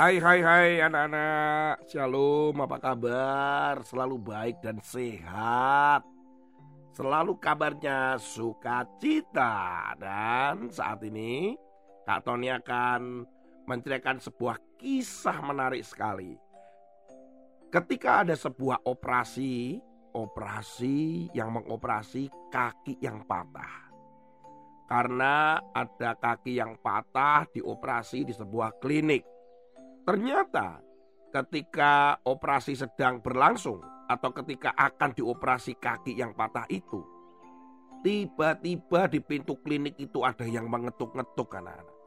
Hai hai hai anak-anak. Shalom apa kabar? Selalu baik dan sehat. Selalu kabarnya sukacita. Dan saat ini Kak Tony akan menceritakan sebuah kisah menarik sekali. Ketika ada sebuah operasi Operasi yang mengoperasi kaki yang patah. Karena ada kaki yang patah dioperasi di sebuah klinik Ternyata ketika operasi sedang berlangsung atau ketika akan dioperasi kaki yang patah itu, tiba-tiba di pintu klinik itu ada yang mengetuk-ngetuk anak-anak.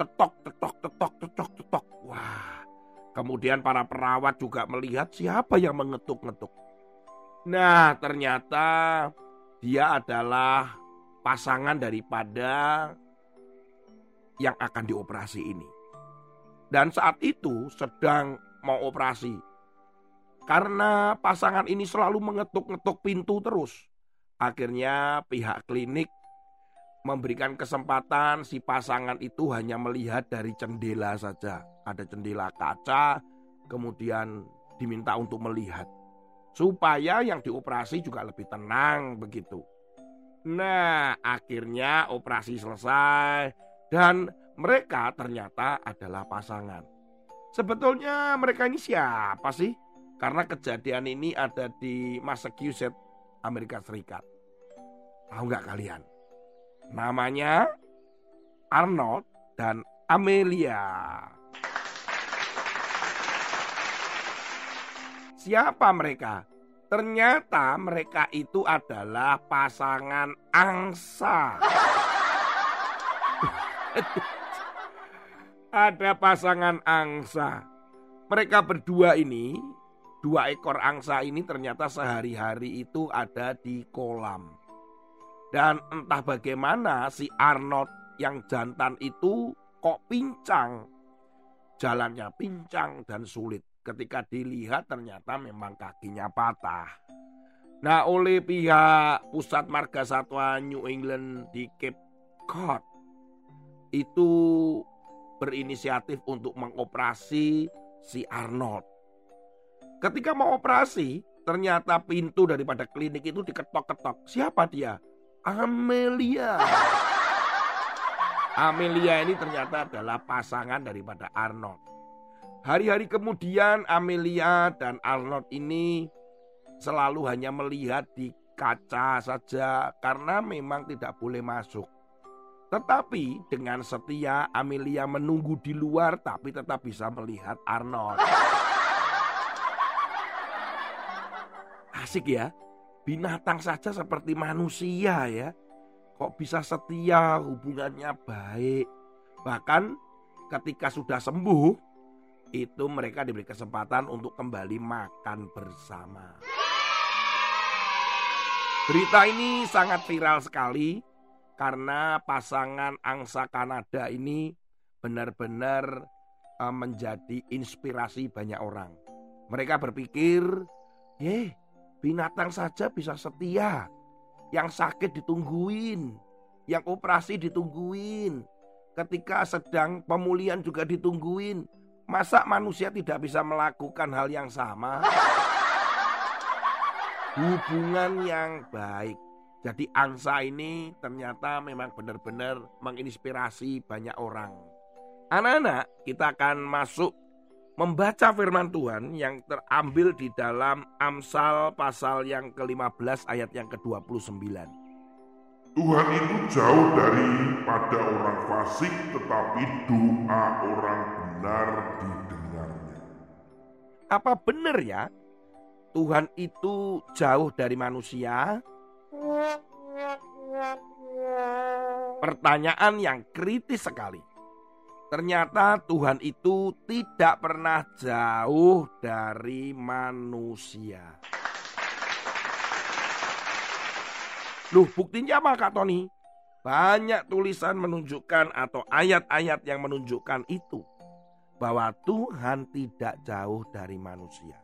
Tetok, tetok, tetok, tetok, tetok. Wah, kemudian para perawat juga melihat siapa yang mengetuk-ngetuk. Nah, ternyata dia adalah pasangan daripada yang akan dioperasi ini. Dan saat itu sedang mau operasi. Karena pasangan ini selalu mengetuk-ngetuk pintu terus. Akhirnya pihak klinik memberikan kesempatan si pasangan itu hanya melihat dari jendela saja. Ada jendela kaca, kemudian diminta untuk melihat. Supaya yang dioperasi juga lebih tenang begitu. Nah, akhirnya operasi selesai dan mereka ternyata adalah pasangan. Sebetulnya mereka ini siapa sih? Karena kejadian ini ada di Massachusetts, Amerika Serikat. Tahu nggak kalian? Namanya Arnold dan Amelia. Siapa mereka? Ternyata mereka itu adalah pasangan angsa. ada pasangan angsa. Mereka berdua ini, dua ekor angsa ini ternyata sehari-hari itu ada di kolam. Dan entah bagaimana si Arnold yang jantan itu kok pincang. Jalannya pincang dan sulit. Ketika dilihat ternyata memang kakinya patah. Nah oleh pihak pusat marga satwa New England di Cape Cod itu berinisiatif untuk mengoperasi si Arnold. Ketika mau operasi, ternyata pintu daripada klinik itu diketok-ketok. Siapa dia? Amelia. Amelia ini ternyata adalah pasangan daripada Arnold. Hari-hari kemudian Amelia dan Arnold ini selalu hanya melihat di kaca saja karena memang tidak boleh masuk. Tetapi dengan setia Amelia menunggu di luar tapi tetap bisa melihat Arnold. Asik ya. Binatang saja seperti manusia ya. Kok bisa setia hubungannya baik. Bahkan ketika sudah sembuh itu mereka diberi kesempatan untuk kembali makan bersama. Berita ini sangat viral sekali karena pasangan angsa Kanada ini benar-benar uh, menjadi inspirasi banyak orang. Mereka berpikir, "Ye, binatang saja bisa setia. Yang sakit ditungguin, yang operasi ditungguin, ketika sedang pemulihan juga ditungguin. Masa manusia tidak bisa melakukan hal yang sama?" Hubungan yang baik jadi angsa ini ternyata memang benar-benar menginspirasi banyak orang. Anak-anak, kita akan masuk membaca firman Tuhan yang terambil di dalam Amsal pasal yang ke-15 ayat yang ke-29. Tuhan itu jauh daripada orang fasik tetapi doa orang benar didengarnya. Apa benar ya? Tuhan itu jauh dari manusia Pertanyaan yang kritis sekali. Ternyata Tuhan itu tidak pernah jauh dari manusia. Loh buktinya apa Kak Tony? Banyak tulisan menunjukkan atau ayat-ayat yang menunjukkan itu. Bahwa Tuhan tidak jauh dari manusia.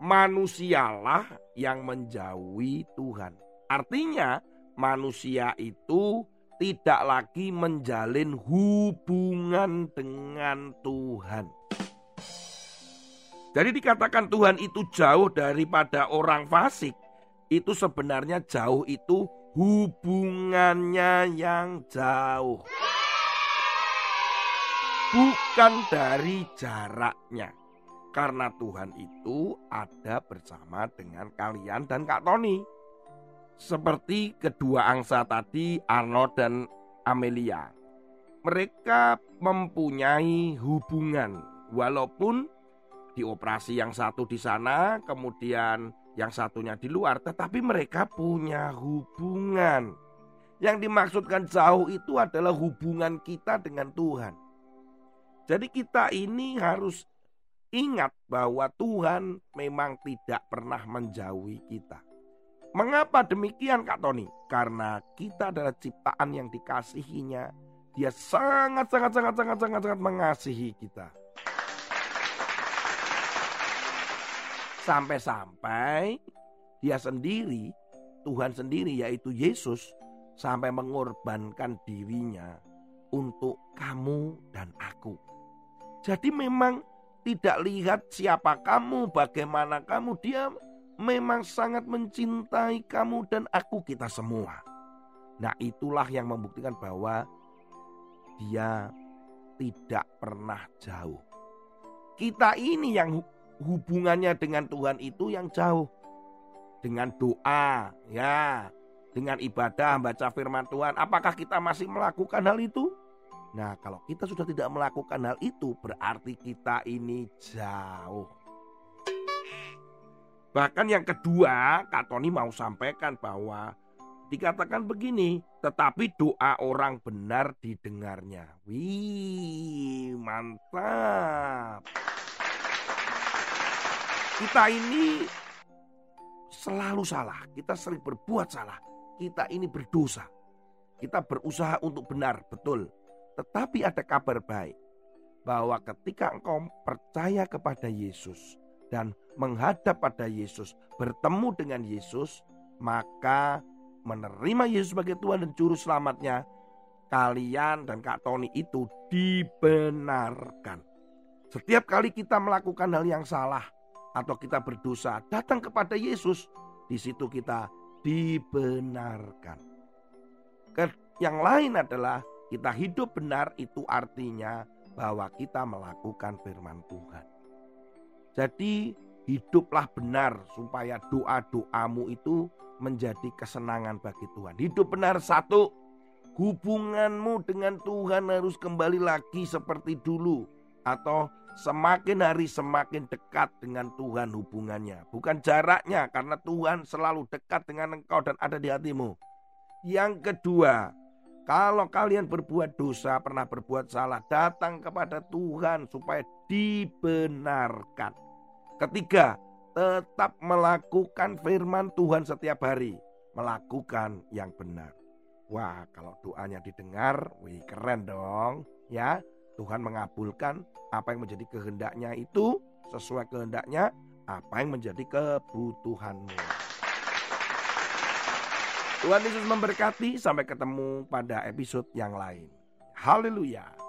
Manusialah yang menjauhi Tuhan. Artinya manusia itu tidak lagi menjalin hubungan dengan Tuhan. Jadi dikatakan Tuhan itu jauh daripada orang fasik. Itu sebenarnya jauh itu hubungannya yang jauh. Bukan dari jaraknya. Karena Tuhan itu ada bersama dengan kalian dan Kak Tony. Seperti kedua angsa tadi, Arnold dan Amelia. Mereka mempunyai hubungan, walaupun di operasi yang satu di sana, kemudian yang satunya di luar, tetapi mereka punya hubungan. Yang dimaksudkan jauh itu adalah hubungan kita dengan Tuhan. Jadi kita ini harus ingat bahwa Tuhan memang tidak pernah menjauhi kita. Mengapa demikian Kak Tony? Karena kita adalah ciptaan yang dikasihinya. Dia sangat sangat sangat sangat sangat sangat mengasihi kita. Sampai-sampai dia sendiri, Tuhan sendiri yaitu Yesus sampai mengorbankan dirinya untuk kamu dan aku. Jadi memang tidak lihat siapa kamu, bagaimana kamu, dia memang sangat mencintai kamu dan aku kita semua. Nah, itulah yang membuktikan bahwa dia tidak pernah jauh. Kita ini yang hubungannya dengan Tuhan itu yang jauh. Dengan doa, ya, dengan ibadah, baca firman Tuhan, apakah kita masih melakukan hal itu? Nah, kalau kita sudah tidak melakukan hal itu, berarti kita ini jauh Bahkan yang kedua, Kak Tony mau sampaikan bahwa dikatakan begini, tetapi doa orang benar didengarnya. Wih, mantap. Kita ini selalu salah, kita sering berbuat salah, kita ini berdosa. Kita berusaha untuk benar, betul. Tetapi ada kabar baik bahwa ketika engkau percaya kepada Yesus, dan menghadap pada Yesus, bertemu dengan Yesus, maka menerima Yesus sebagai Tuhan dan Juru Selamatnya, kalian dan Kak Tony itu dibenarkan. Setiap kali kita melakukan hal yang salah atau kita berdosa, datang kepada Yesus, di situ kita dibenarkan. Yang lain adalah kita hidup benar itu artinya bahwa kita melakukan firman Tuhan. Jadi hiduplah benar supaya doa-doamu itu menjadi kesenangan bagi Tuhan. Hidup benar satu, hubunganmu dengan Tuhan harus kembali lagi seperti dulu atau semakin hari semakin dekat dengan Tuhan hubungannya. Bukan jaraknya karena Tuhan selalu dekat dengan engkau dan ada di hatimu. Yang kedua, kalau kalian berbuat dosa, pernah berbuat salah, datang kepada Tuhan supaya dibenarkan. Ketiga, tetap melakukan firman Tuhan setiap hari, melakukan yang benar. Wah, kalau doanya didengar, wih keren dong, ya. Tuhan mengabulkan apa yang menjadi kehendaknya itu sesuai kehendaknya, apa yang menjadi kebutuhanmu. Tuhan Yesus memberkati. Sampai ketemu pada episode yang lain. Haleluya.